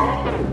Oh!